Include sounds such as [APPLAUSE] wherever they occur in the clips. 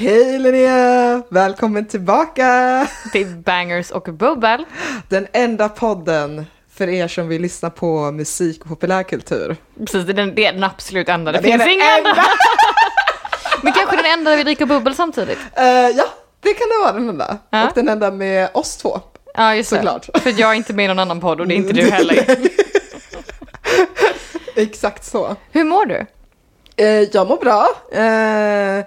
Hej Linnea! Välkommen tillbaka! Till Bangers och Bubbel. Den enda podden för er som vill lyssna på musik och populärkultur. Precis, det är den, det är den absolut enda. Det, Det finns ingen enda. [LAUGHS] Men kanske den enda där vi dricker bubbel samtidigt. Eh, ja, det kan det vara den enda. Ja. Och den enda med oss två. Ja, just Såklart. det. För jag är inte med i någon annan podd och det är inte du heller. [LAUGHS] Exakt så. Hur mår du? Eh, jag mår bra. Eh,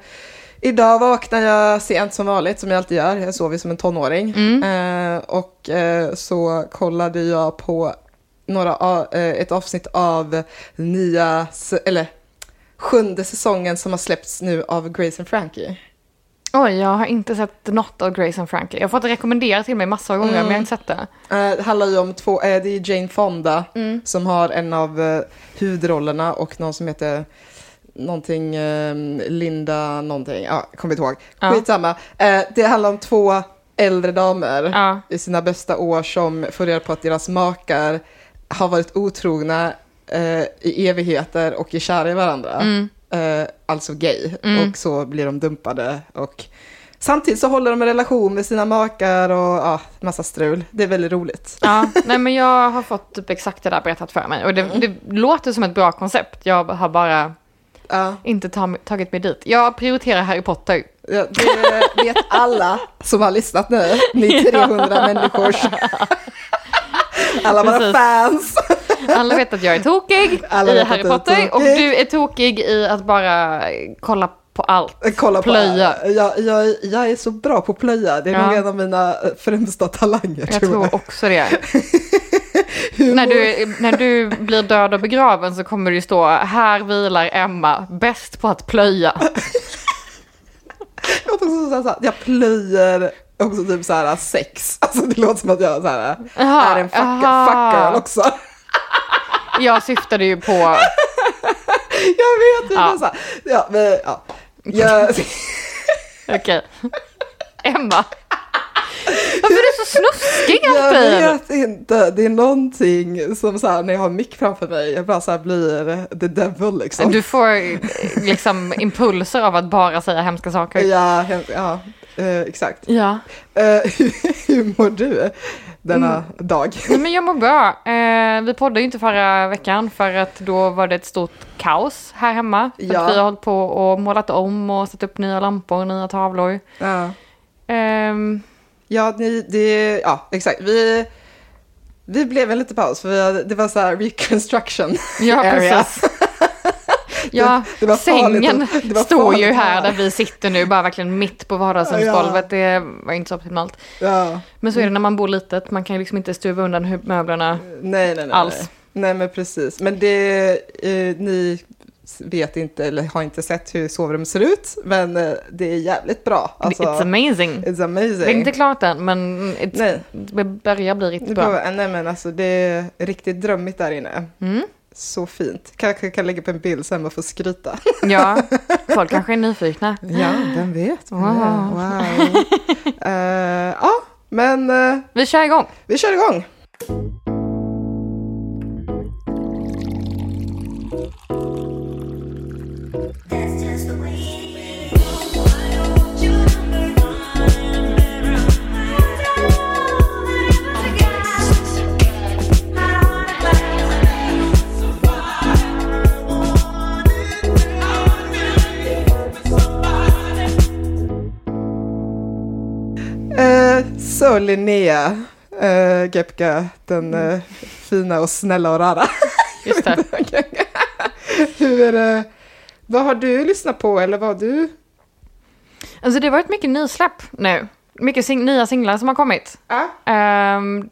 idag vaknade jag sent som vanligt, som jag alltid gör. Jag sover som en tonåring. Eh, och eh, så kollade jag på några, eh, ett avsnitt av nya, eller sjunde säsongen som har släppts nu av Grace and Frankie. Oj, jag har inte sett något av Grace and Frankie. Jag har fått det rekommenderat till mig massor av gånger, men jag har inte sett det. Eh, det handlar ju om två, eh, det är Jane Fonda som har en av eh, huvudrollerna och någon som heter någonting, eh, Linda någonting, ja, kommer inte ihåg. Ja. Skitsamma. Eh, det handlar om två äldre damer Ja. i sina bästa år som får reda på att deras makar har varit otrogna eh, i evigheter och är kära i varandra. Mm. Eh, alltså gay. Och så blir de dumpade och samtidigt så håller de en relation med sina makar och ja, massa strul. Det är väldigt roligt. Ja, nej men jag har fått typ exakt det där berättat för mig. Och det, det låter som ett bra koncept. Jag har bara Ja, inte ta, tagit mig dit. Jag prioriterar Harry Potter. ja, det vet alla som har lyssnat nu. Ni 300 människor. Alla våra fans. Alla vet att jag är tokig Alla i Harry Potter och du är tokig i att bara kolla på allt. Kolla Plöja. på, jag, jag, jag är så bra på plöja. Det är Ja. nog en av mina främsta talanger. Jag tror också det. [LAUGHS] när, du, när du blir död och begraven så kommer det ju stå här vilar Emma, bäst på att plöja. [LAUGHS] Jag, också så jag plöjer också typ så här sex. Alltså det låter som att jag så här, Jaha, är en fuck, aha. fuck girl också. Jag syftade ju på, [LAUGHS] Jag vet. Ja. Så ja, men, ja. Jag, [LAUGHS] okej. Emma. Varför är du så snuskig jag alltid? vet inte. Det är någonting som så här, när jag har mick framför mig, jag bara så här blir the devil liksom. Du får liksom impulser av att bara säga hemska saker. Ja, hem- ja eh, exakt. Ja. Eh, [LAUGHS] hur, hur mår du denna Mm. dag? Nej, men jag mår bra. Eh, vi poddade ju inte förra veckan för att då var det ett stort kaos här hemma. För Ja. att vi har hållit på och målat om och satt upp nya lampor och nya tavlor. Ja. Ehm, Ja, ni, det, ja, exakt. Vi, vi blev en liten paus för det var så här reconstruction. ja, area. precis. Ja, det sängen det var står ju här där vi sitter nu, bara verkligen mitt på vardagsrumsgolvet. Det var inte så optimalt. Ja, Men så är det när man bor litet, man kan ju liksom inte stuva undan möblerna. nej, nej, nej. Alls. Nej. nej, men precis. Men det, eh, ni vet inte eller har inte sett hur sovrummet ser ut, men eh, det är jävligt bra. Alltså, It's amazing. it's amazing. Det är inte klart än, men det börjar bli riktigt bra. Nej, men alltså det är riktigt drömmigt där inne. Mm. Så fint. Kanske kan lägga upp en bild sen och få skryta. Ja, [LAUGHS] folk kanske är nyfikna. Ja, vem vet? Wow. wow. Eh, ja, men eh, Vi kör igång. vi kör igång. Linnea uh, Gepka, den eh, fina och snälla och rara. [LAUGHS] Just det. [LAUGHS] Hur det? Vad har du lyssnat på eller vad har du? Alltså det har varit mycket nysläpp nu. Mycket sing- nya singlar som har kommit. Ja. Ehm,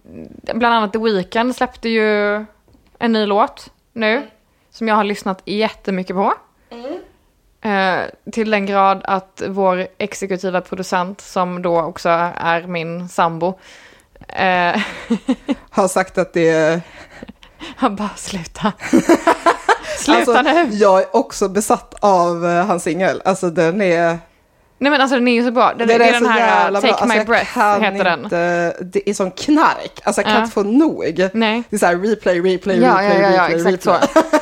bland annat The Weeknd släppte ju en ny låt nu. Som jag har lyssnat jättemycket på. Eh, till den grad att vår exekutiva producent, som då också är min sambo, eh, [LAUGHS] Har sagt att det är... han bara sluta. [LAUGHS] sluta Alltså, nu. jag är också besatt av eh, hans singel. Alltså den är... Nej men alltså den är ju så bra. Den, det är, den så här jävla Take bra. Alltså, My jag Breath heter den. inte, Det är sån knark. Alltså jag kan Ja. inte få nog. Nej. Det är så här replay, replay, Ja, replay, ja, ja, ja, replay, exakt så. [LAUGHS]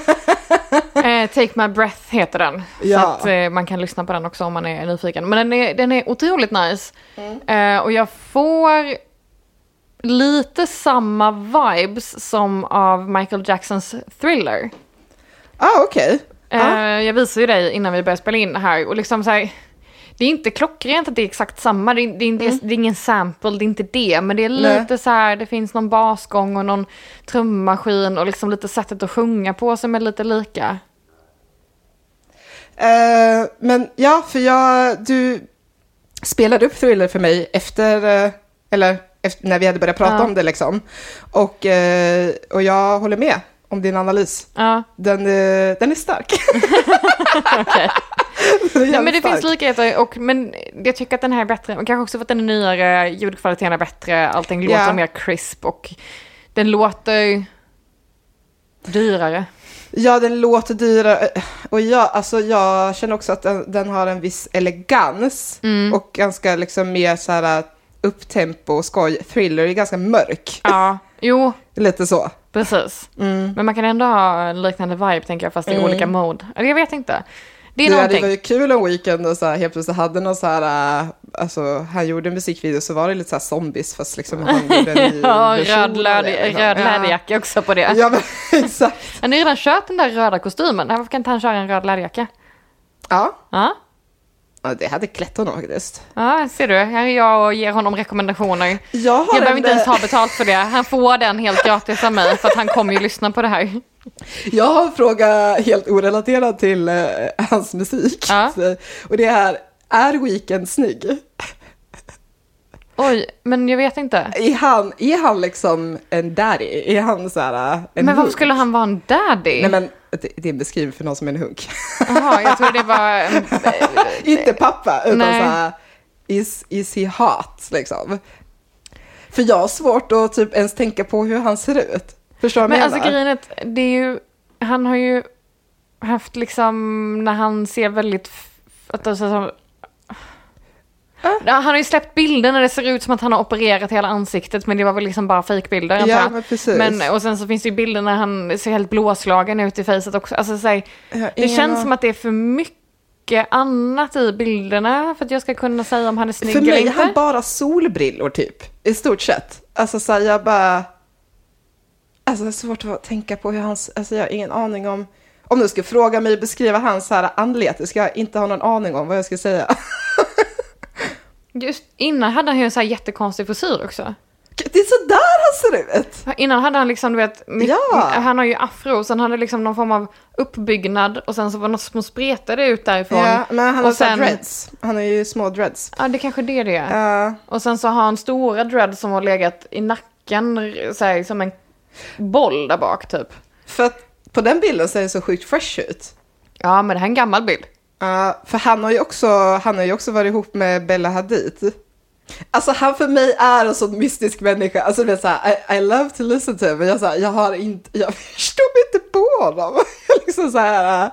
Eh, Take My Breath heter den. Ja. Så att eh, man kan lyssna på den också om man är nyfiken. Men den är, den är otroligt nice. Eh, och jag får lite samma vibes som av Michael Jacksons Thriller. ah, okej. Eh, jag visade ju dig innan vi började spela in här och liksom så här, det är inte klockrent att det är exakt samma, det är, det är, inte, det är ingen sample, det är inte det, men det är Nej. lite så här, det finns någon basgång och någon trummaskin och liksom lite sättet att sjunga på som är lite lika. Eh, men ja, för jag, du spelade upp Thriller för mig efter, eh, eller efter, när vi hade börjat prata Ja. om det liksom. Och, eh, och jag håller med om din analys. Ja, Den, den är stark. [LAUGHS] [LAUGHS] är Nej, men det jävligt finns stark. likheter, och, men jag tycker att den här är bättre. Och kanske också för att den är nyare, ljudkvaliteten är bättre, allting låter Ja. mer crisp och den låter dyrare. Ja, den låter dyrare. Och jag, alltså, jag känner också att den, den har en viss elegans. Mm. Och ganska liksom mer så här upptempo och skoj. Thriller är ganska mörk. Ja, jo, Lite så. precis. Mm. Men man kan ändå ha en liknande vibe tänker jag, fast i olika mode. Eller jag vet inte. Det är Det, det någonting. var ju kul en weekend och så här, helt plötsligt hade någon så här, äh, alltså han gjorde en musikvideo så var det lite så här zombies fast liksom han [LAUGHS] gjorde en ny Ja, röd, liksom. röd Ja. läderjacka också på det. Ja, men [LAUGHS] exakt. Han har ju redan kört den där röda kostymen. Varför kan inte han köra en röd läderjacka? Ja. Ja, ja, det hade klätt honom faktiskt. ja ser du. Här är jag och ger honom rekommendationer. Jag har Jag behöver en, inte ens eh, ta betalt för det. Han får den helt gratis av mig för att han kommer ju lyssna på det här. Jag har en fråga helt orelaterad till eh, hans musik. Ja. Och det är, är Weekend snygg? Oj, men jag vet inte. Är han, är han liksom en daddy? Är han så här eh, en Men varför hunk? skulle han vara en daddy? Nej men det, det är en beskrivning för någon som är en hunk. Jaha, jag tror det var... en- [LAUGHS] Inte pappa, utan Nej. så här, is, is he hot liksom? För jag har svårt att typ ens tänka på hur han ser ut. Förstår du Men alltså grejen är det är ju... Han har ju haft liksom, när han ser väldigt... Att det är så som, Ja, Han har ju släppt bilder när det ser ut som att han har opererat hela ansiktet men det var väl liksom bara fejkbilder Ja, men precis. Men, och sen så finns det ju bilder när han ser helt blåslagen ut i fejset också. Alltså, så här, har det känns aning. som att det är för mycket annat i bilderna för att jag ska kunna säga om han är snygg För eller mig är inte. han bara solbrillor typ, i stort sett. Alltså så här, jag bara... Alltså det är svårt att tänka på hur hans... Alltså jag har ingen aning om... Om du ska fråga mig beskriva hans här anlete ska jag inte ha någon aning om vad jag ska säga. [LAUGHS] Just innan hade han ju en så här jättekonstig frisyr också. Det är så där han ser ut! Innan hade han liksom, du vet, Ja. han har ju afro, sen hade liksom någon form av uppbyggnad och sen så var det något små spretade ut därifrån. Ja, men han har och här sen- dreads. Han har ju små dreads. Ja, det kanske det är det. Ja. Och sen så har han stora dreads som har legat i nacken, så här, som en boll där bak typ. för att på den bilden ser det så sjukt fresh ut. Ja, men det här är en gammal bild. Ja, för han har, ju också, han har ju också varit ihop med Bella Hadid. Alltså han för mig är en sån mystisk människa. Alltså du vet såhär, I, I love to listen to him. Men jag, så här, jag har inte, jag [LAUGHS] förstår mig inte på honom. [LAUGHS] Jag liksom så här, äh,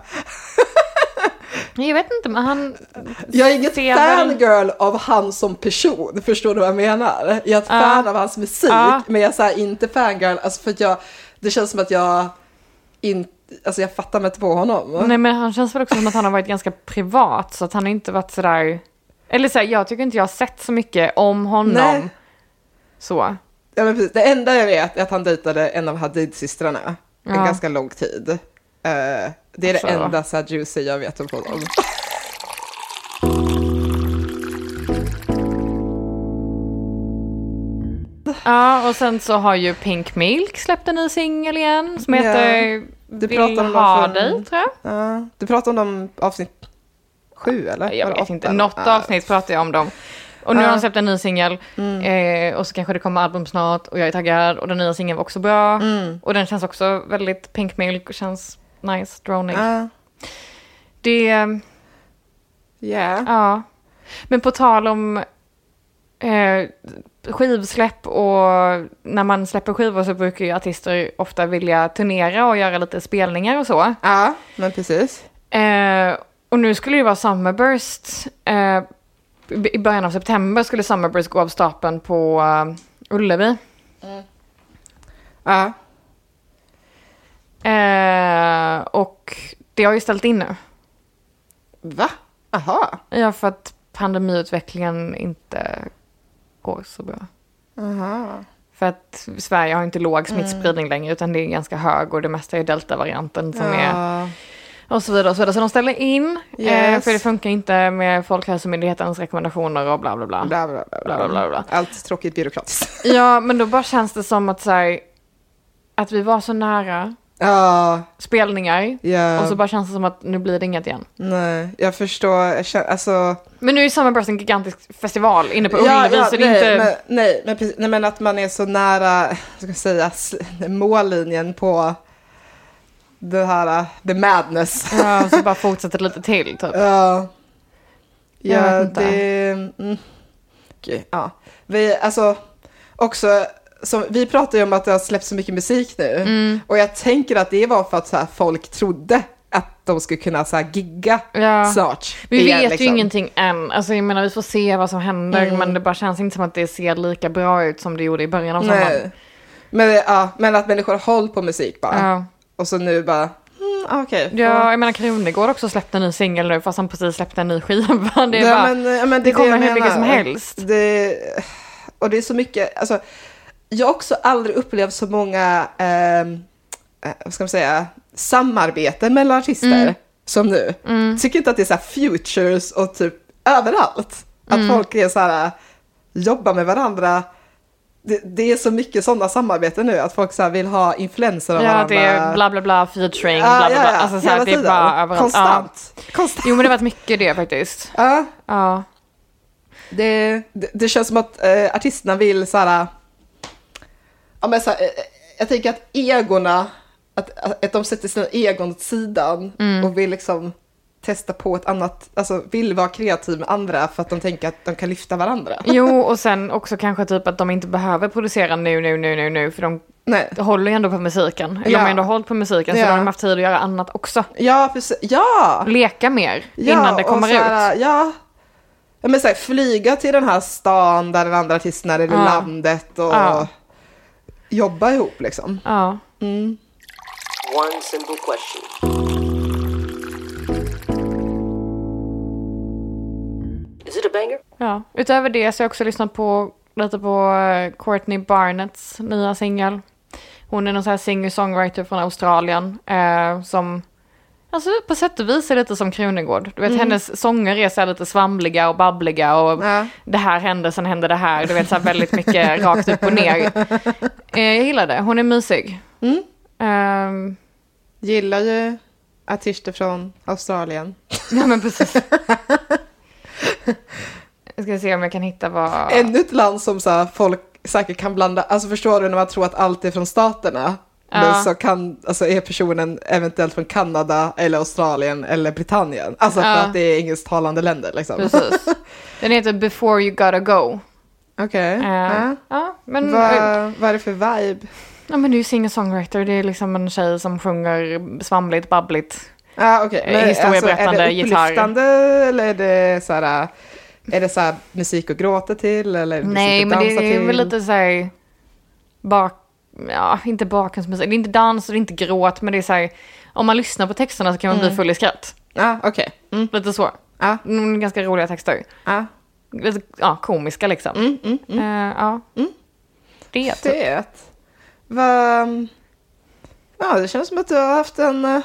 [LAUGHS] Jag vet inte, men han... jag är inget fangirl av han som person. Förstår du vad jag menar? Jag är ett Ja. fan av hans musik. Ja. Men jag är så här, inte fangirl, alltså för att jag, det känns som att jag inte, alltså jag fattar mig inte på honom. Nej, men han känns väl också som att han har varit ganska privat, så att han har inte varit sådär... Eller så här, jag tycker inte jag har sett så mycket om honom. Nej. Så. Ja, men precis. Det enda jag vet är att han dejtade en av Hadid-systrarna en Ja. ganska lång tid. Eh, det är det Så. enda så här juicy jag vet om honom. Ja, och sen så har ju Pink Milk släppt en ny singel igen som heter Du Vill om ha från- dig, tror jag. Ja, du pratar om dem avsnitt sju eller? Jag vet inte, eller? något avsnitt pratar jag om dem. Och nu har de släppt en ny singel. Mm. Eh, och så kanske det kommer album snart och jag är taggad. Och den nya singeln var också bra. Mm. Och den känns också väldigt Pink Milk och känns nice, droning. Ja. Det, Ja. ja. Men på tal om eh, skivsläpp och när man släpper skivor så brukar ju artister ofta vilja turnera och göra lite spelningar och så. ja, men precis. Eh, och nu skulle det ju vara Summerburst. Eh, I början av september skulle Summerburst gå av stapeln på uh, Ullevi. Ja. Eh, och det har ju ställt in nu. Va? Aha. Ja, för att pandemiutvecklingen inte går så bra. Aha. För att Sverige har inte Mm. låg smittspridning längre utan det är ganska hög och det mesta är deltavarianten som är Ja. och så vidare och så vidare. Så de ställer in eh, Yes. för det funkar inte med Folkhälsomyndighetens rekommendationer och bla bla. Bla, bla, bla, Bla, bla, bla, bla. Allt tråkigt byråkratiskt. Ja, men då bara känns det som att så här, att vi var så nära Ja, spelningar ja. och så bara känns det som att nu blir det inget igen. Nej, jag förstår. Jag känner, alltså... Men nu är Summerburst en gigantisk festival inne på Ja, Ullevi ja, så det är nej, inte... men, nej, men, precis, nej, men att man är så nära, ska jag säga, mållinjen på det här, uh, the madness. Ja, så bara fortsätter lite till typ. Ja. Ja, det... Mm. Okej, ja. Vi, alltså, också, som, vi pratar ju om att det har släppts så mycket musik nu. Mm. Och jag tänker att det var för att så här, folk trodde att de skulle kunna så här, gigga Ja. snart. Vi igen, vet liksom. ju ingenting än. Alltså jag menar vi får se vad som händer Mm. men det bara känns inte som att det ser lika bra ut som det gjorde i början av sommaren. Men, ja, men att människor har håll på musik bara. Ja. Och så nu bara, mm, ah, okej. ja, jag menar Krunegård också släppte en ny singel nu fast han precis släppte en ny skiva. [LAUGHS] Det, är Ja, bara, men, men det är kommer hur mycket som helst. Det, och det är så mycket, alltså, jag har också aldrig upplevt så många, ehm, eh, vad ska man säga, samarbeten mellan artister Mm. som nu. Tycker inte att det är så här futures och typ överallt. Att Mm. folk är så här, jobbar med varandra. Det, det är så mycket sådana samarbeten nu, att folk så vill ha influenser av ja, varandra. det är bla bla bla featuring, Ja, bla bla ja, bla. ja, Alltså så här, det är bara överallt. Konstant. Ja. Konstant. Jo men det har varit mycket det faktiskt. Ja. Ja. Det, det, det känns som att eh, artisterna vill så här, ja men så här, eh, jag tänker att egorna, att, att de sätter sina egon åt sidan Mm. och vill liksom testa på ett annat, alltså vill vara kreativ med andra för att de tänker att de kan lyfta varandra. Jo [LAUGHS] och sen också kanske typ att de inte behöver producera nu, nu, nu, nu, nu för de Nej. håller ju ändå på musiken. Ja. de har ändå hållit på musiken så Ja. de har haft tid att göra annat också. Ja, precis. Ja! Leka mer ja innan det kommer så här, ut. Ja. ja men så här, flyga till den här stan där den andra artisten är, eller Ja. landet och Ja. Jobba ihop liksom. Ja. Mm. One simple question. Is it a banger? ja. Utöver det så har jag också lyssnat på lite på eh, Courtney Barnetts nya singel. Hon är någon sån här singer-songwriter från Australien eh, som Alltså på sätt och vis är lite som Krunegård. Du vet hennes sånger är så lite svamliga och babbliga och Ja. det här hände, sen hände det här. Du vet så här väldigt mycket [LAUGHS] rakt upp och ner. Eh, jag gillar det, hon är mysig. Mm. Ehm, Gillar ju artister från Australien. ja men precis. Jag ska se om jag kan hitta vad... Ännu ett land som så folk säkert kan blanda, alltså förstår du när man tror att allt är från staterna. Ja. Men så kan, alltså är personen eventuellt från Kanada eller Australien eller Britannien. Alltså för Ja. att det är engelsktalande länder liksom. Precis. [LAUGHS] Den heter Before You Gotta Go. Okej. Eh, Ja. ja, men, Vad, eh, vad är det för vibe? ja, men det är ju singer-songwriter. Det är liksom en tjej som sjunger svamligt, babbligt. Ja, okej. Eh, Men, historieberättande är det gitarr. upplyftande eller är det så här, är det så här musik att gråta till eller är det Nej, musik men att det dansa är till? väl lite såhär bak... Ja, inte bakgrundsmusik. Det är inte dans och det är inte gråt, men det är såhär... Om man lyssnar på texterna så kan man Mm. bli full i skratt. Ja, okej. Mm. Lite så. Ja, Mm, ganska roliga texter. ja. Lite ja, komiska liksom. Mm, mm, mm. Eh, ja. Mm. Det typ. Fet. Vad... Ja, det känns som att du har haft en eh,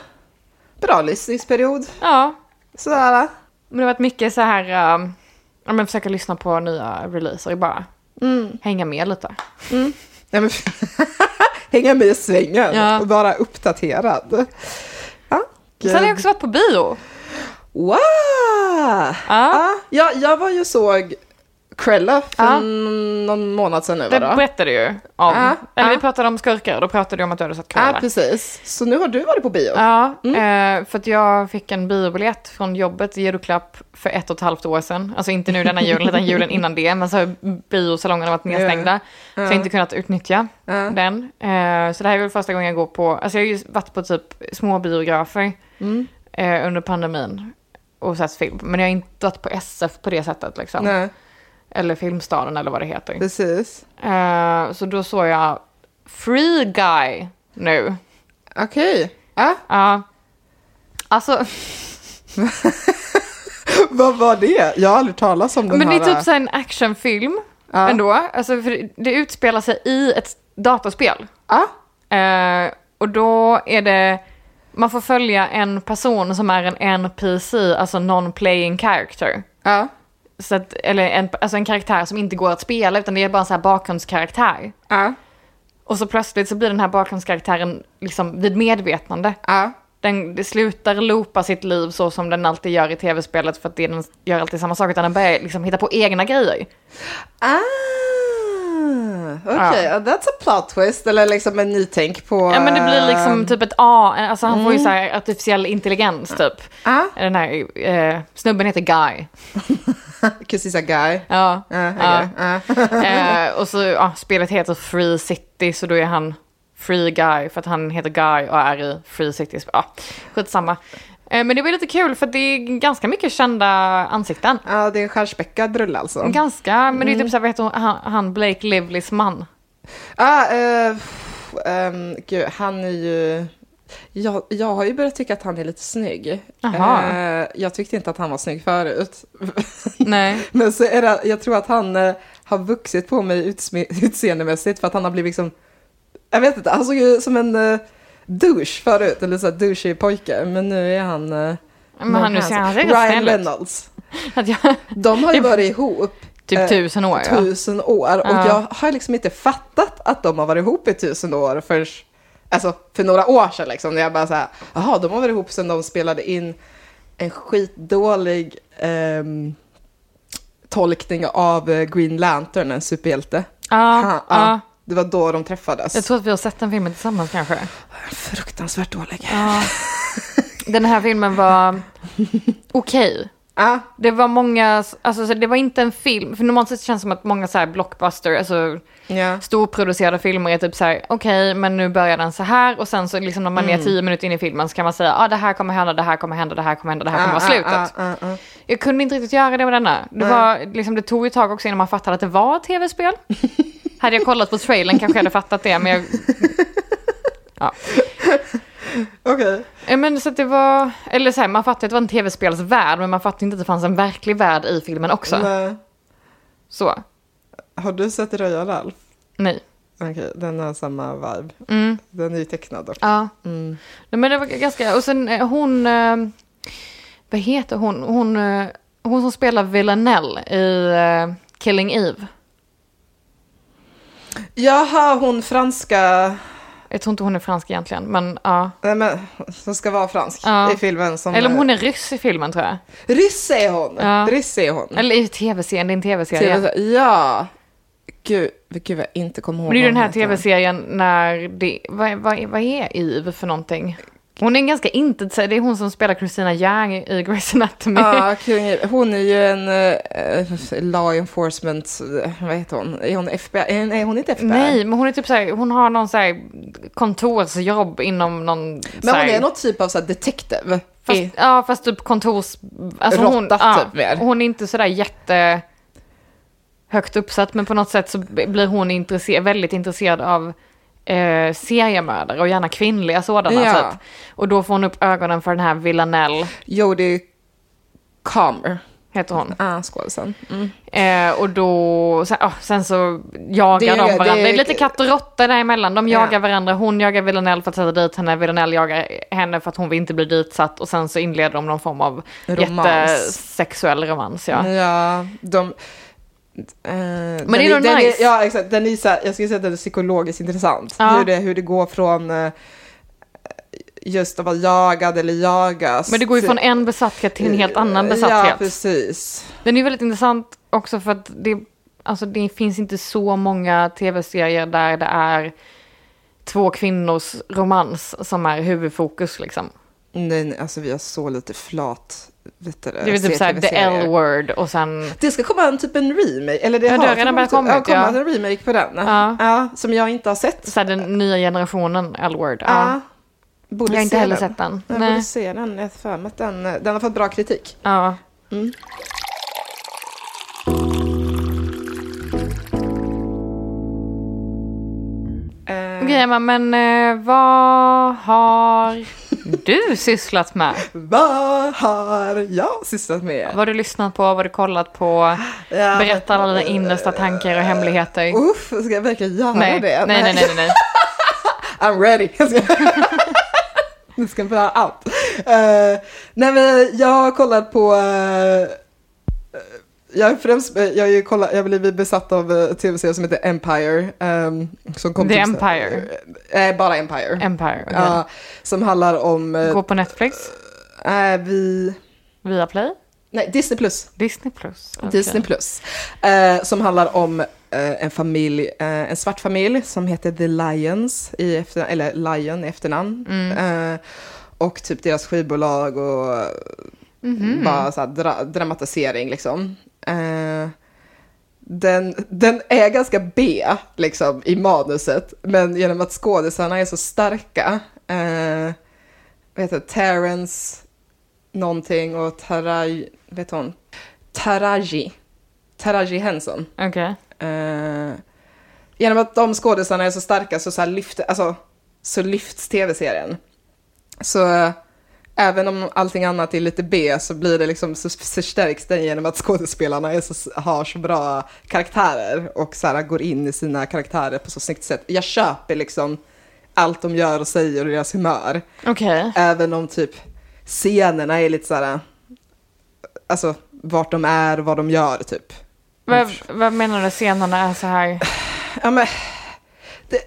bra lyssningsperiod. Ja, Sådär. men det har varit mycket så här... Um, ja, men försöka lyssna på nya releaser bara Mm. hänga med lite. Nej, men [LAUGHS] hänga med i svängen Ja. och vara uppdaterad. Ja, Sen har jag också varit på bio. Wow! Ja. Ja, jag, jag var ju såg Krella för Ja. någon månad sedan nu Det då? berättade du ju om. Ja, Eller ja. vi pratade om skurkar och då pratade du om att du hade sett Ja, Cruella. precis. Så nu har du varit på bio? Ja, Mm. eh, för att jag fick en biobiljett från jobbet i julklapp för ett och ett halvt år sedan. Alltså inte nu denna julen, utan julen innan det. Men så har biosalongerna varit nedstängda. Så jag har inte kunnat utnyttja Ja. den. Eh, så det här är väl första gången jag går på, alltså jag har ju varit på typ små biografer Mm. eh, under pandemin och sett film. Men jag har inte varit på SF på det sättet liksom. Nej, Eller Filmstaden eller vad det heter. precis. Eh, så då såg jag Free Guy nu. Okej. Ja, Ja. Alltså, [LAUGHS] vad var det? Jag har aldrig talat om den men det här. är typ så här en actionfilm Ja. ändå. Alltså, för det utspelar sig i ett datorspel. Ja, Eh, och då är det, man får följa en person som är en NPC, alltså non-playing character. ja, Så att, eller en, alltså en karaktär som inte går att spela utan det är bara en så här bakgrundskaraktär. ja, Och så plötsligt så blir den här bakgrundskaraktären liksom vid medvetande. ja. Den det slutar loopa sitt liv så som den alltid gör i tv-spelet för att det, den gör alltid samma sak utan den börjar liksom hitta på egna grejer. Ah, okej. Ja. That's a plot twist, eller liksom en nytänk på... Ja men det blir liksom typ ett A, alltså han Mm. får ju så här artificiell intelligens typ. Ah, Den här eh, snubben heter Guy. [LAUGHS] [LAUGHS] cause he's a guy. Ja. Ah, Ja. [LAUGHS] Eh, och så, [LAUGHS] ja, spelet heter Free City, så då är han Free Guy för att han heter Guy och är i Free City. Ja, skitsamma. Eh, men det var lite kul för det är ganska mycket kända ansikten. Ja, det är en stjärnspäckad rulle alltså. Ganska, men det är Mm. typ såhär, vet du, han, han Blake Livlys man. Ah, eh, ehm, gud, han är ju... Jag, jag har ju börjat tycka att han är lite snygg. Jaha. Eh, jag tyckte inte att han var snygg förut. [LAUGHS] Nej. Men så är det, jag tror att han eh, har vuxit på mig [LAUGHS] utseendemässigt för att han har blivit liksom... Jag vet inte, han såg ju som en uh, douche förut, eller så här douchig pojke. Men nu är han... Men han nu ser han Ryan. Reynolds. [LAUGHS] De har ju varit ihop typ Eh, tusen år tusen år. Och Ja. jag har liksom inte fattat att de har varit ihop i tusen år för, alltså, för några år sedan. Liksom, när jag bara så här, jaha, de har varit ihop sedan de spelade in en skitdålig ehm, tolkning av eh, Green Lantern, en superhjälte. Ja, Ha, ja. Det var då de träffades. Jag tror att vi har sett den filmen tillsammans kanske. Fruktansvärt dålig. Den här filmen var [LAUGHS] okej. Ja, Det var många, alltså så det var inte en film, för normalt sett känns det som att många så här blockbuster, alltså ja, storproducerade filmer är typ så här, okej, men nu börjar den så här och sen så liksom när man Mm. är tio minuter in i filmen så kan man säga, ja ah, det här kommer hända, det här kommer hända, det här kommer hända, det här kommer vara slutet. Ja, ja, ja, ja. Jag kunde inte riktigt göra det med denna. Det, var, liksom, det tog ett tag också innan man fattade att det var ett tv-spel. [LAUGHS] hade jag kollat på trailern kanske jag hade fattat det, men jag... [LAUGHS] Ja. Okej. Eh, Men så att det var, eller så här, man fattade att det var en tv-spelsvärld, men man fattade inte att det fanns en verklig värld i filmen också. Nej. Så, Har du sett Röja Ralf? nej. Okej, den har samma vibe. Mm. Den är ju tecknad dock. Ja. Mm. Nej, men det var ganska, och sen eh, hon, eh, vad heter hon, hon, eh, hon som spelar Villanelle i Killing Eve. Jaha, hon franska, Jag tror inte hon är fransk egentligen, men ja. nej men, som ska vara fransk Ja. i filmen. Som, Eller om hon är ryss i filmen tror jag. Ryss är hon! Ja. Ryss är hon. Eller i tv-serien, det är en tv-serie. TV ja. Gud, gud vad jag inte kommer ihåg Men det är den här tv-serien när det, vad, vad, vad är Eve för någonting? Hon är en ganska intetsägande, det är hon som spelar Christina Yang i Grey's Anatomy. Ja, hon är ju en uh, law enforcement, eh, vad heter hon? Är hon FBI? Nej, hon är inte FBI. Nej, men hon är typ såhär, hon har någon såhär kontorsjobb inom någon men så här- hon är någon typ av så här detective. Fast, I- ja, fast typ kontors... Alltså hon, Råtta, ja, typ, mer. hon är inte sådär jätte högt uppsatt, men på något sätt så blir hon intresse- väldigt intresserad av eh, seriemördare och gärna kvinnliga sådana. Ja. Typ. Och då får hon upp ögonen för den här Villanelle, Jodie Comer, heter hon. ah, skådisen. Mm. Eh, och då, sen, ah, sen så jagar Det- de varandra. Det det- är lite katt och råtta däremellan. De Ja. jagar varandra. Hon jagar Villanelle för att sätta dit henne. Villanelle jagar henne för att hon vill inte bli ditsatt. Och sen så inleder de någon form av Romans. jättesexuell romans. Ja. Ja, de... eh, men det är nog den nice. ja, exakt. Den är så här, jag skulle säga att den är psykologiskt intressant. Ja. Hur, det, hur det går från eh, just att vara jagad eller jagas. Men det går ju från en besatthet till en helt annan Ja, besatthet. precis. Den är väldigt intressant också för att det, alltså det finns inte så många tv-serier där det är två kvinnors romans som är huvudfokus liksom. Nej, nej, alltså vi har så lite flat, vet du Det är typ såhär the. L-word och sen... Det ska komma en typ en remake, eller det Ja, har det redan börjat kommit, ja, ja. en remake på den. Ja. som jag inte har sett. Så här, den nya generationen L-word. Ja. Ja. Jag har inte heller den. sett den. Jag Nej. borde se den, jag för mig att den, den har fått bra kritik. Ja. Eh, Okej Emma, men eh, vad har du sysslat med? Vad har jag sysslat med? Vad har du lyssnat på? Vad har du kollat på? Ja, Berätta alla dina innersta tankar och hemligheter. Uff, ska jag verkligen göra Nej, det? nej, nej, nej, nej, nej. [LAUGHS] I'm ready. Jag ska- [LAUGHS] Nu ska vi höra allt. Uh, nej men jag har kollat på... eh, jag, är främst, jag, är ju kollat, jag blivit besatt av uh, tv-serier som heter Empire. ehm, som kom The typ- Empire? Eh, bara Empire. Empire, okej. Ja, som handlar om... eh, Gå på Netflix? eh, vi... Viaplay? Nej, Disney plus. Disney plus? okej. Disney plus. Eh, som handlar om eh, en familj, eh, en svart familj som heter The Lions, i efter, eller Lion i efternamn. Mm. Eh, och typ deras skivbolag och Mhm. bara så dra, dramatisering liksom. Eh, den, den är ganska B liksom i manuset, men genom att skådisarna är så starka, eh, heter det, Terrence någonting och Taraj, vet hon, Taraji, Taraji Henson. Okej. Eh, genom att de skådisarna är så starka så, så, lyfter, alltså, så lyfts tv-serien. Så även om allting annat är lite B så blir det liksom, så förstärks den genom att skådespelarna är så, har så bra karaktärer och så här, går in i sina karaktärer på så snyggt sätt. Jag köper liksom allt de gör och säger och deras humör. Okej. Även om typ scenerna är lite så här, alltså vart de är och vad de gör typ. Vad, vad menar du scenerna är så här? [SIGHS] Ja, men, det,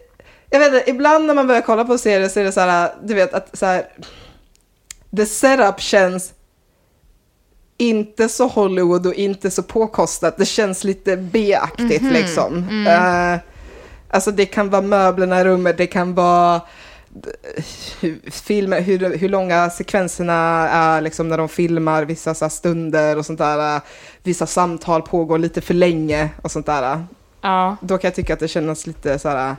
jag vet inte, ibland när man börjar kolla på serier så är det så här, du vet att så här, the setup känns inte så Hollywood och inte så påkostat. Det känns lite B-aktigt liksom. Eh, alltså det kan vara möblerna i rummet, det kan vara eh, hur, filmer, hur, hur långa sekvenserna är liksom när de filmar vissa så stunder och sånt där. Vissa samtal pågår lite för länge och sånt där Ja. då kan jag tycka att det känns lite så här,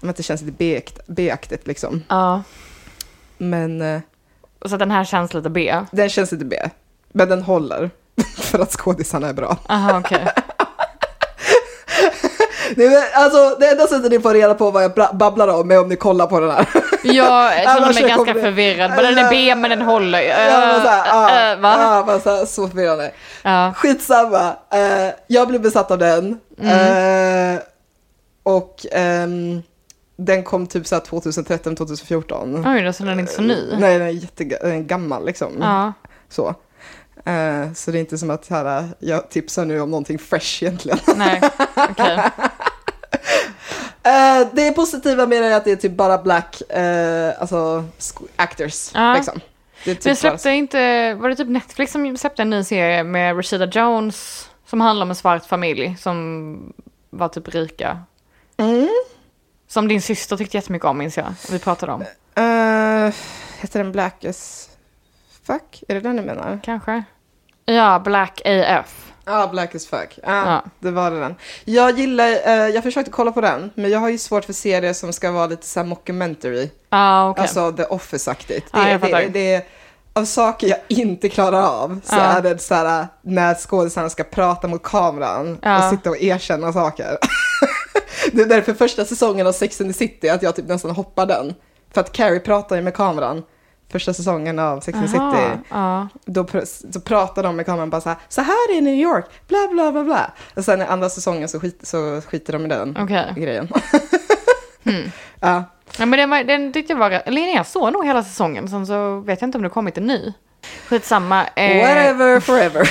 att det känns lite B-akt- B-aktigt liksom. Ja. Men eh, Så den här känns lite B? den känns lite B. Men den håller, [LAUGHS] för att skådisarna är bra. Aha, okej. [LAUGHS] Det, är, alltså, det enda sättet ni får reda på vad jag babblar om är om ni kollar på den här. Jag känner [LAUGHS] mig ganska kommer det- förvirrad. Men den är B men den håller. Ja, men så här, ja, va? ja, men så, här, så förvirrande. Ja. Skitsamma, eh, jag blev besatt av den. Mm. Eh, och ehm, den kom typ så här 2013-2014. Oj då, så den är inte så ny. Nej, den är jättegammal liksom. Ja. Så. Eh, så det är inte som att här, jag tipsar nu om någonting fresh egentligen. [LAUGHS] Nej, okej. [LAUGHS] Eh, det positiva med det är att det är typ bara black, eh, alltså actors. Ja. Liksom. Det typ Men bara- släppte inte, var det typ Netflix som släppte en ny serie med Rashida Jones som handlar om en svart familj som var typ rika? Mm. Som din syster tyckte jättemycket om minns jag. Vi pratade om. Eh, heter den Black as fuck? Är det den du menar? Kanske? Ja, Black AF. Ja, Black as fuck. Ja, Ja. det var det den. Jag gillar, eh, jag försökte kolla på den, men jag har ju svårt för serier som ska vara lite så här mockumentary. Ja, okej. Alltså The Office-aktigt. Det, fattar. det, det är av saker jag inte klarar av så är det så här när skådisarna ska prata mot kameran och sitta och erkänna saker. [LAUGHS] det är därför första säsongen av Sex and the City att jag typ nästan hoppar den. För att Carrie pratar ju med kameran. Första säsongen av Sex and the City. Ja. Då, pr- så pratar de med kameran bara så här, så här är New York, bla bla bla bla. Och sen i andra säsongen så, skit, så skiter de i den Okej. grejen. [LAUGHS] Hmm. ja. Ja, men den, den tyckte jag var... Eller jag såg nog hela säsongen. Sen så vet jag inte om det kommit en ny. Skitsamma. Eh, Whatever forever.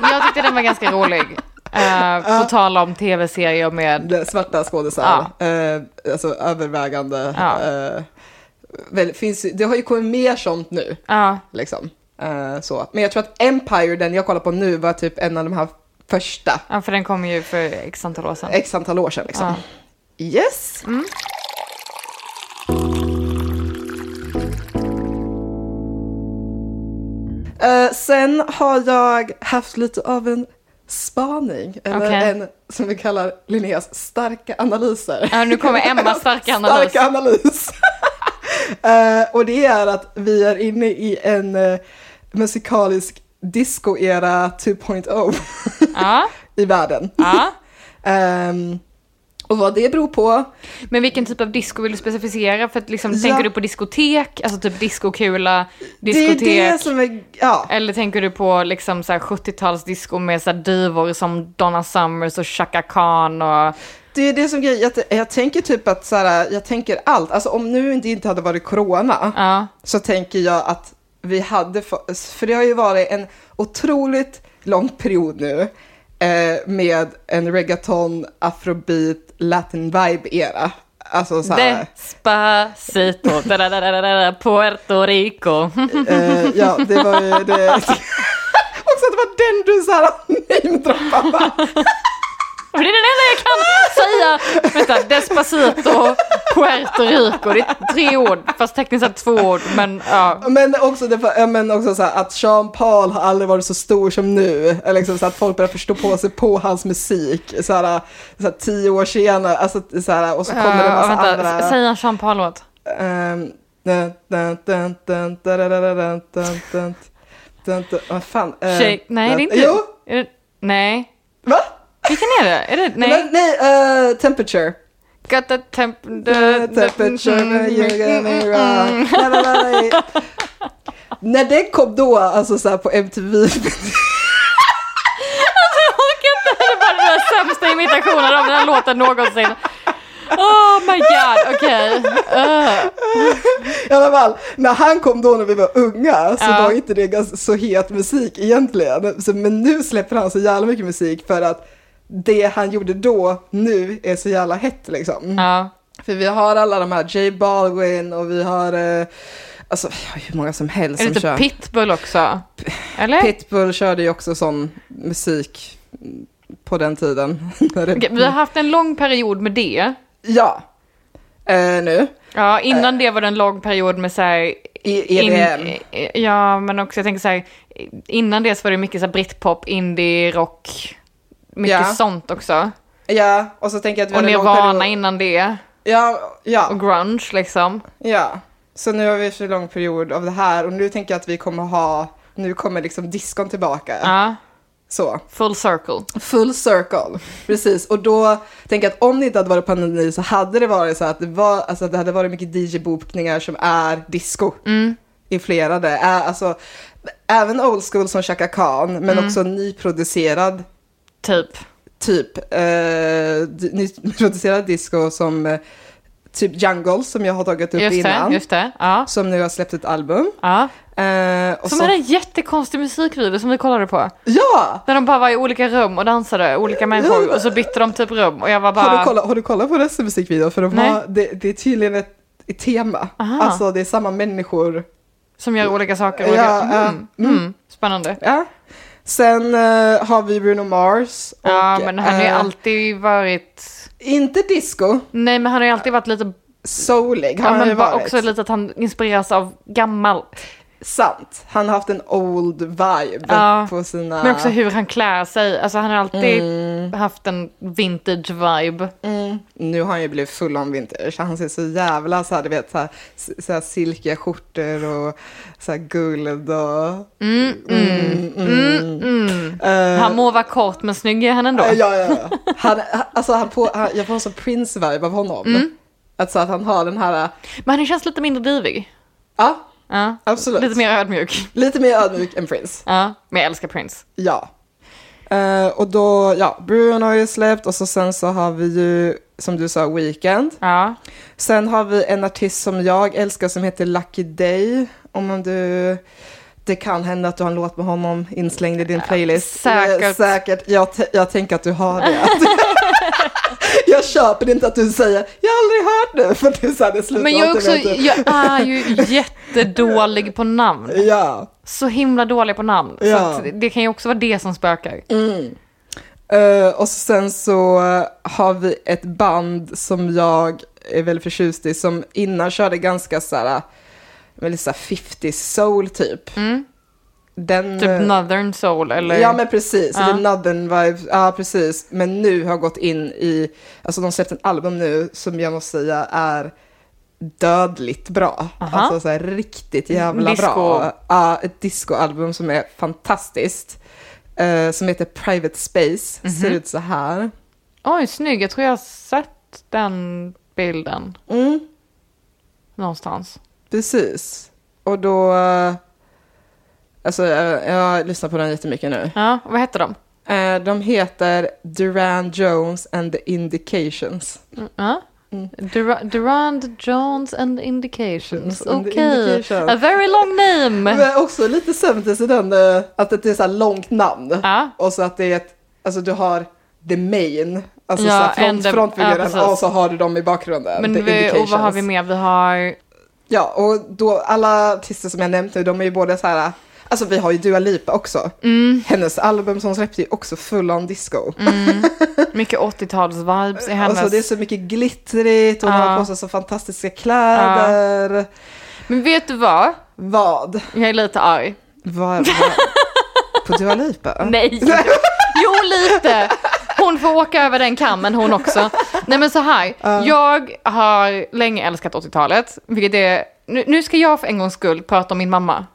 [LAUGHS] jag tyckte den var ganska rolig. Uh, på tal om tv-serier med... Svarta skådisar. Eh, alltså övervägande. Ja. Eh, väl, finns, det har ju kommit mer sånt nu. Ja, Liksom. Eh, så. Men jag tror att Empire, den jag kollar på nu, var typ en av de här första. ja, för den kom ju för x antal år sedan. X antal år sedan liksom. Ja. Yes! Eh, sen har jag haft lite av en spaning, eller Okej. en som vi kallar Linneas starka analyser. Ja, nu kommer [LAUGHS] Emmas starka analys. Stark analys. [LAUGHS] Eh, och det är att vi är inne i en uh, musikalisk disco-era 2.0 Ja, [LAUGHS] i världen. ja. Ehm, Och vad det beror på, Men vilken typ av disco vill du specificera? För att liksom, Ja. tänker du på diskotek, alltså typ discokula, det är diskotek? det som är, ja. Eller tänker du på liksom så här 70-talsdisco med så divor som Donna Summers och Chaka Khan och... Det är det som grejen, jag, jag tänker typ att så här, jag tänker allt, alltså om nu det inte hade varit corona, Ja. så tänker jag att vi hade, för det har ju varit en otroligt lång period nu eh, med en reggaeton, afrobeat, latin vibe era. Alltså så här, Despacito, da, da, da, da, da, da, Puerto Rico. eh, ja det var ju det. [LAUGHS] Också att det var den du så här [LAUGHS] namedroppade. Det är den enda jag kan säga. Vänta, Despacito, Puerto Rico. Det är tre ord, fast tekniskt sett två ord. Men, ja. men också, det, men också så här, att Sean Paul har aldrig varit så stor som nu. Liksom så att folk börjar förstå på sig på hans musik. Så här, så här, tio år senare, alltså, så här, och så kommer det en massa vänta, andra. Säg en Sean Paul-låt. Um, Shake, nej det är inte... Jo. Nej. Va? Vilken är det? Är det... Nej, Nej. eh, temperature. Got the temp... The temperature when you get me wrong. La, la, la. När det kom då, alltså så här på MTV, [LAUGHS] Jag orkar inte. Det var den sämsta imitationen av den här låten någonsin. Oh my god, okej. Uh. I alla fall, när han kom då när vi var unga så Ja. var inte det så het musik egentligen. Så, men nu släpper han så jävla mycket musik för att det han gjorde då, nu är så jävla hett liksom. Ja. För vi har alla de här, J Balvin och vi har, eh, alltså hur många som helst Är som det kör. typ Pitbull också? Eller? Pitbull körde ju också sån musik på den tiden. [LAUGHS] Okej, vi har haft en lång period med det. Ja, eh, nu. Ja, innan det var det en lång period med så här... EDM. in- ja, men också jag tänker så här, innan det så var det mycket så här britpop, indie, rock, mycket Ja. sånt också. Ja, och så tänker jag att vi Och Nirvana period- innan det, Ja, ja. och grunge liksom. Ja, så nu har vi så lång period av det här och nu tänker jag att vi kommer ha, nu kommer liksom diskon tillbaka. Ja, Så, full circle. full circle. Precis, och då tänker jag att om det inte hade varit pandemi så hade det varit så att det, var, alltså, det hade varit mycket DJ-bokningar som är disco. Inflerade, Ä- alltså även old school som Chaka Khan, men också nyproducerad Typ. typ eh, d- nyproducerad disco som eh, typ Jungle som jag har tagit upp Just innan. det, just det. Ja. Som nu har släppt ett album. ja. Eh, och Som så, hade en jättekonstig musikvideo som vi kollade på. Ja! Där de bara var i olika rum och dansade, olika människor. Och så bytte de typ rum och jag var bara... Har, du kollat, har du kollat på resten av musikvideon? För de har, det, det är tydligen ett, ett tema. Aha. Alltså det är samma människor. Som gör olika saker. Ja, Olika... ja, Mm. Mm. Spännande. Ja. Sen eh, har vi Bruno Mars. Och, Ja, men han har ju eh, alltid varit... Inte disco, Nej, men han har ju alltid varit lite... soulig har Ja, han ju men bara varit. också lite att han inspireras av gammalt. Sant. Han har haft en old vibe Ja, på sina... Men också hur han klär sig. Alltså han har alltid Mm. haft en vintage vibe. Mm. Nu har han ju blivit full on vintage. Han ser så jävla så här, du vet, så här, så här silkiga skjortor och så här guld och... Mm. Eh, Han må vara kort men snygg är han ändå. Ja, ja, ja. Han, alltså, han på, han, jag får en sån Prince-vibe av honom. Alltså att han har den här... Men han känns lite mindre divig. Ja, Ja. absolut. Lite mer ödmjuk. Lite mer ödmjuk än Prince. Ja, men jag älskar Prince. Ja. Eh, och då, ja, Bruno har ju släppt och så sen så har vi ju, som du sa, Weekend. Ja. Sen har vi en artist som jag älskar som heter Lucky Day. Om du... Det kan hända att du har en låt med honom inslängd i din playlist. säkert. Eh, säkert. Jag, jag tänker att du har det. [LAUGHS] jag köper inte att du säger jag har aldrig hört det. För det är så här, det slutar Men jag är, också, jag är ju jättedålig på namn. Ja. Så himla dålig på namn. Så Ja. att det kan ju också vara det som spökar. Eh, och sen så har vi ett band som jag är väldigt förtjust i som innan körde ganska så här, väldigt så här 50 soul typ. Den, Typ eh, Northern Soul eller? Ja men precis, Ja. Northern vibe, ja precis. Men nu har gått in i, alltså de släppt en album nu som jag måste säga är dödligt bra. Aha. Alltså så här, riktigt jävla Disco. bra. Ja, ett discoalbum som är fantastiskt. eh, som heter Private Space, Mhm. ser ut så här. Oj, snygg. Jag tror jag har sett den bilden Mm, någonstans. precis. Och då... Alltså, jag, jag lyssnar på den jättemycket nu. Ja, vad hette de? Eh, de heter Duran Jones and the Indications. Ja. Dur- Durand Jones and Indications. Okej. Indications. A very long name. Men också lite 70 i den, eh, att det är så här långt namn. Ja. Och så att det är ett, alltså du har the main, alltså Ja, så front, the- ja, frontfiguren, precis. och så har du dem i bakgrunden. Men vi, och vad har vi mer? Vi har... Ja, och då alla artister som jag nämnt nu, de är ju både så här, alltså vi har ju Dua Lipa också. Mm. Hennes album som hon släppte är också full on disco. [LAUGHS] Mycket 80-tals-vibes i hennes... Alltså det är så mycket glittrigt, hon Ja. har på sig så fantastiska kläder. Men vet du vad? Vad? Jag är lite arg. Vad? vad? [LAUGHS] På Dua Lipa? Nej. [LAUGHS] Jo, lite. Hon får åka över den kammen hon också. Nej men så här, jag har länge älskat 80-talet, vilket är... Nu, nu ska jag för en gångs skull prata om min mamma.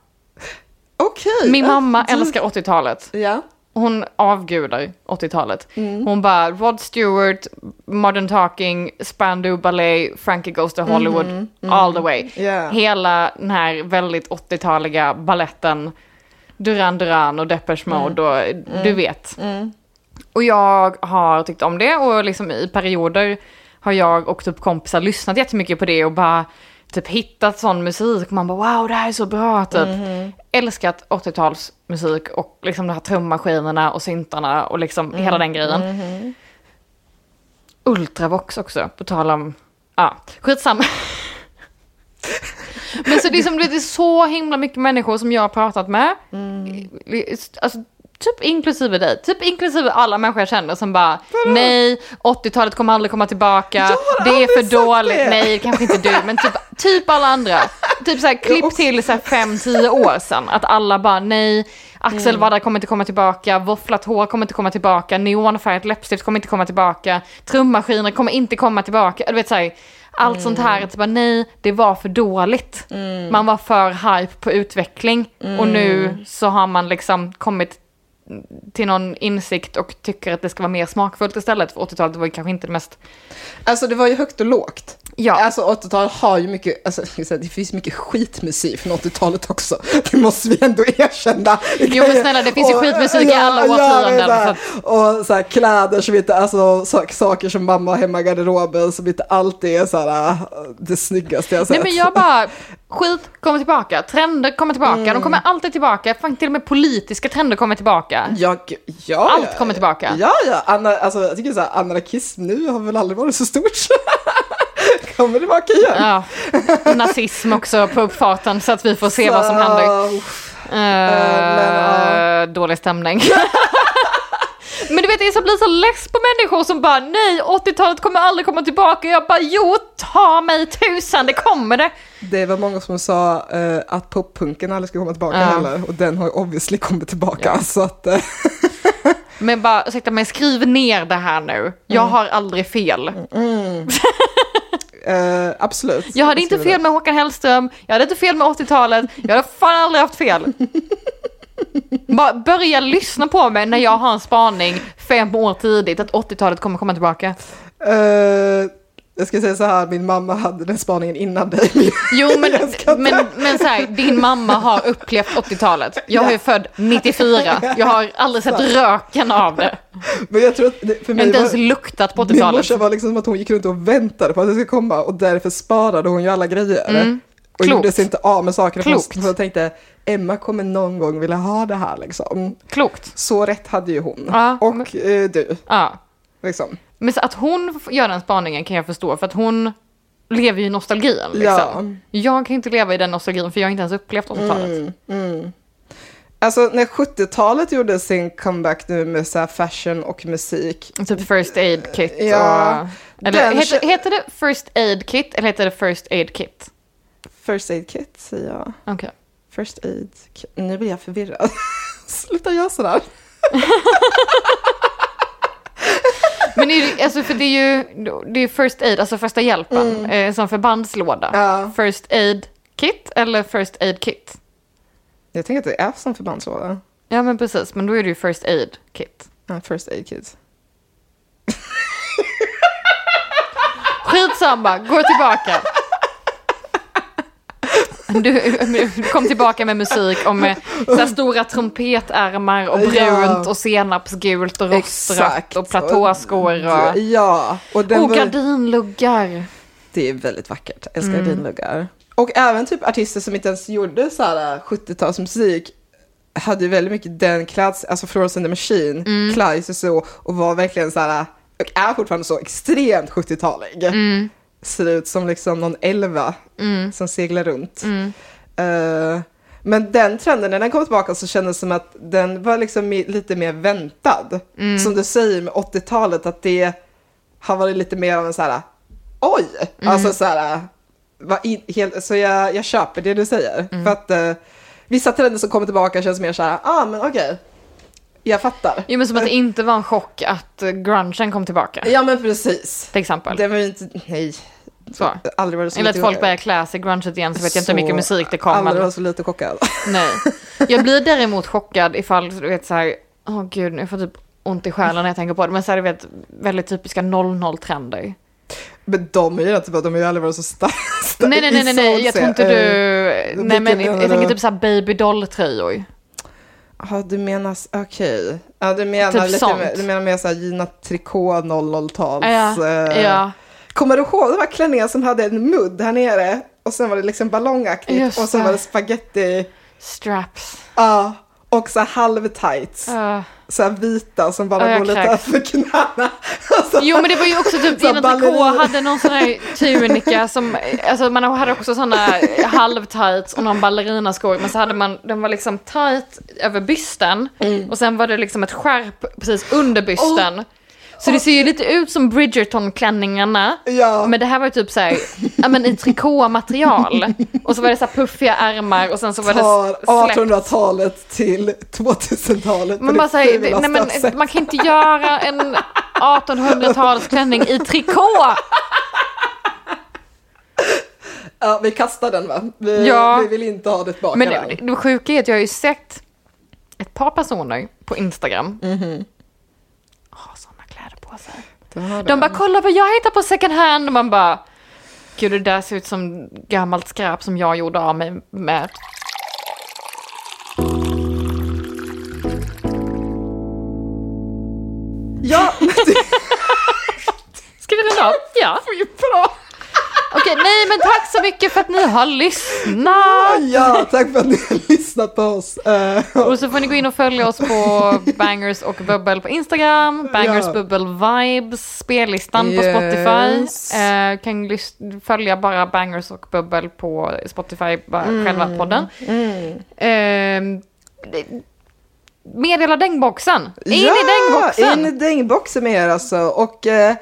Okej. Min mamma älskar 80-talet. Ja. Hon avgudar 80-talet. Mm. Hon bara, Rod Stewart, Modern Talking, Spandau Ballet, Frankie Goes to Hollywood, all the way. Mm-hmm. Ja. Hela den här väldigt 80-taliga balletten, Duran Duran och Depeche Mode och du vet. Och jag har tyckt om det och liksom i perioder har jag och typ kompisar lyssnat jättemycket på det och bara typ hittat sån musik man bara wow det här är så bra typ. Älskat 80-talsmusik och liksom de här trummaskinerna och syntarna och liksom hela den grejen. Ultravox också, på tal om, ja, skitsamma. [LAUGHS] Men så det är, som, det är så himla mycket människor som jag har pratat med. Alltså, typ inklusive dig, typ inklusive alla människor jag känner som bara nej, 80-talet kommer aldrig komma tillbaka, det är för dåligt, det. nej kanske inte du, men typ, typ alla andra. Typ såhär klipp till såhär 5-10 år sedan, att alla bara nej, axelvaddar kommer inte komma tillbaka, våfflat hår kommer inte komma tillbaka, neonfärgat läppstift kommer inte komma tillbaka, trummaskiner kommer inte komma tillbaka, du vet såhär, allt sånt här, att bara nej, det var för dåligt. Man var för hype på utveckling. Och nu så har man liksom kommit till någon insikt och tycker att det ska vara mer smakfullt istället. För 80-talet var ju kanske inte det mest... Alltså det var ju högt och lågt. Ja. Alltså 80-talet har ju mycket, alltså det finns mycket skitmusik från 80-talet också. Det måste vi ändå erkänna. Jo, men snälla, det finns ju skitmusik i alla årtionden, Ja, Och så här, kläder som inte, alltså så, saker som mamma har hemma i garderoben som inte alltid är så här, äh, det snyggaste jag har Nej sett. men jag bara, skit kommer tillbaka, trender kommer tillbaka, de kommer alltid tillbaka, fan till och med politiska trender kommer tillbaka. Ja, ja, Allt kommer tillbaka. Ja, ja. Anna, alltså, jag tycker så här, anarkism nu har väl aldrig varit så stort. [LAUGHS] [LAUGHS] kommer tillbaka igen. Ja, nazism också på uppfarten så att vi får se vad som Så, händer. Eh, men, ja. Dålig stämning. [LAUGHS] Men du vet, jag blir så less på människor som bara nej, 80-talet kommer aldrig komma tillbaka. Jag bara jo, ta mig tusan, det kommer det. Det var många som sa eh, att poppunken aldrig skulle komma tillbaka Ja. heller. Och den har ju obviously kommit tillbaka. Så att, eh, Men bara, ursäkta mig, skriv ner det här nu. Jag Mm. har aldrig fel. Eh, absolut. Jag hade inte fel med Håkan Hellström, jag hade inte fel med 80-talet, jag hade fan aldrig haft fel. Bara börja lyssna på mig när jag har en spaning fem år tidigt att 80-talet kommer komma tillbaka. Eh, jag ska säga så här, min mamma hade den spaningen innan dig. Jo [LAUGHS] men, men, men så här, din mamma har upplevt 80-talet. Jag är ju född 94, jag har aldrig sett röken av det. Men jag tror att för mig inte ens luktat på min 80-talet. morsa var liksom som att hon gick runt och väntade på att det skulle komma och därför sparade hon ju alla grejer. Och Mm. Klokt. gjorde sig inte av med saker. Klokt. För jag tänkte, Emma kommer någon gång vilja ha det här liksom. Klokt. Så rätt hade ju hon. Ja, och eh, du, Ja. liksom. Men att hon gör den spaningen kan jag förstå, för att hon lever ju i nostalgin. Liksom. Jag kan inte leva i den nostalgin, för jag har inte ens upplevt 80-talet. Mm. Alltså när 70-talet gjorde sin comeback nu med så fashion och musik. Typ First Aid Kit Ja, och... Eller heter, heter det First Aid Kit eller heter det First Aid Kit? First aid kit säger jag. Okej. First aid kit. Nu blir jag förvirrad. [LAUGHS] Sluta göra sådär. [LAUGHS] sen är det, alltså för det är ju det är first aid, alltså första hjälpen, mm. eh, som förbandslåda. Ja. First aid kit eller first aid kit? Jag tänker att det är F som förbandslåda. Ja men precis, men då är det ju first aid kit. Ja, first aid kit. Skitsamma, gå tillbaka. Du, du kom tillbaka med musik med så stora trumpetärmar och brunt Ja. och senapsgult och rostrat Exakt. och platåskor och, Ja, och den och gardinluggar. det är väldigt vackert. Jag älskar Mm. gardinluggar. Och även typ artister som inte ens gjorde så här 70-talsmusik hade ju väldigt mycket den klass, alltså Florence and the Machine, Mm. Clive och så, och var verkligen så här, och är fortfarande så extremt 70-talig. Mm. Ser ut som liksom någon elva som seglar runt. Mm. Eh, men den trenden, när den kom tillbaka så kändes det som att den var liksom lite mer väntad. Mm. Som du säger med 80-talet, att det har varit lite mer av en så här, oj, Mm. alltså så här, in, helt, så jag, jag köper det du säger. Mm. För att eh, vissa trender som kommer tillbaka känns mer så här, ah men okej, jag fattar. Jo men som att det inte var en chock att grungen kom tillbaka. Ja men precis. Till exempel. Det var ju inte, nej. Så. Aldrig varit så Eller att folk börjar klä sig grunget igen så vet jag inte hur mycket musik det kom. Aldrig varit så lite chockad. [LAUGHS] nej. Jag blir däremot chockad ifall du vet så här, åh gud, jag får typ ont i själen när jag tänker på det. Men så här, du vet, väldigt typiska 00-trender. Men de är ju inte bara, de har ju aldrig varit så starka. Nej, nej, nej, nej, nej, jag tror inte du... Nej, vilken men menar jag tänker typ så här babydoll-tröjor. Ja, du menar, okej. Ja, du menar Typ lite sånt. du menar mer såhär Gina Tricot 00-tals. Ja, eh, ja. Kommer du ihåg de här klänningarna som hade en mudd här nere? Och sen var det liksom ballongaktigt Just och sen var det spaghetti. Straps. Ja, och så halvtights. Uh. Så här vita som bara jag går lite över knäna. [LAUGHS] Alltså, Jo men det var ju också typ, Tricot ballerina. hade någon sån här tunika som, alltså man hade också såna halvtights och någon ballerinaskor men så hade man, den var liksom tight över bysten Mm. och sen var det liksom ett skärp precis under bysten. Så det ser ju lite ut som Bridgerton-klänningarna. Ja. Men det här var ju typ såhär, ja men i trikåmaterial. Och så var det så här puffiga ärmar och sen så var det släppt. 1800-talet till 2000-talet. på Man det bara säger, fulaste nej men sätt. man kan inte göra en 1800-talsklänning i trikå. Ja, vi kastar den va? Vi, Ja. vi vill inte ha det tillbaka Men det, det sjuka är att jag har ju sett ett par personer på Instagram. Ha sådana var De bara, kolla vad jag hittar på second hand. Och man bara, gud det där ser ut som gammalt skräp som jag gjorde av mig med. Ja, [LAUGHS] Ska vi runda av? Ja. det är ju bra. Okej, nej men tack så mycket för att ni har lyssnat. Ja, tack för att ni har lyssnat på oss. Eh, Och så får ni gå in och följa oss på Bangers och Bubbel på Instagram. Bangers Ja. Bubbel Vibes, spellistan på Yes. Spotify. Eh, kan följa bara Bangers och Bubbel på Spotify, bara själva podden. Eh, det- meddela dängboxen. In i dängboxen! In i dängboxen med er alltså. Och eh,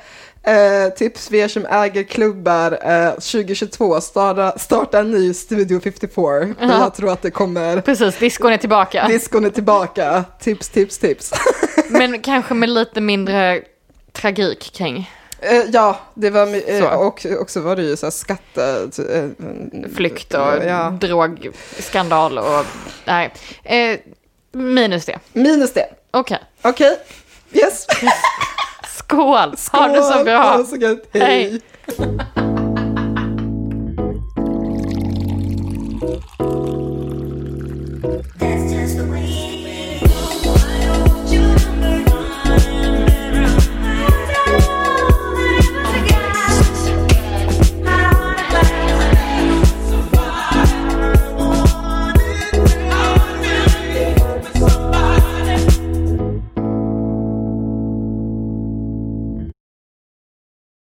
eh, tips för er som äger klubbar. Eh, 2022, starta, starta en ny Studio 54. Ja. Jag tror att det kommer. Precis, diskon är tillbaka. Diskon är tillbaka. Tips, tips, tips. [LAUGHS] Men kanske med lite mindre tragik kring Eh, ja, det var eh, och också var det ju så här skatte... eh, flykt och Ja. drogskandal och nej. Eh, minus det. Minus det. Okej. Okej. Yes. [LAUGHS] Skål! Skål! Ha det så bra! Ha det så gött! Hej! Hej. That's just the way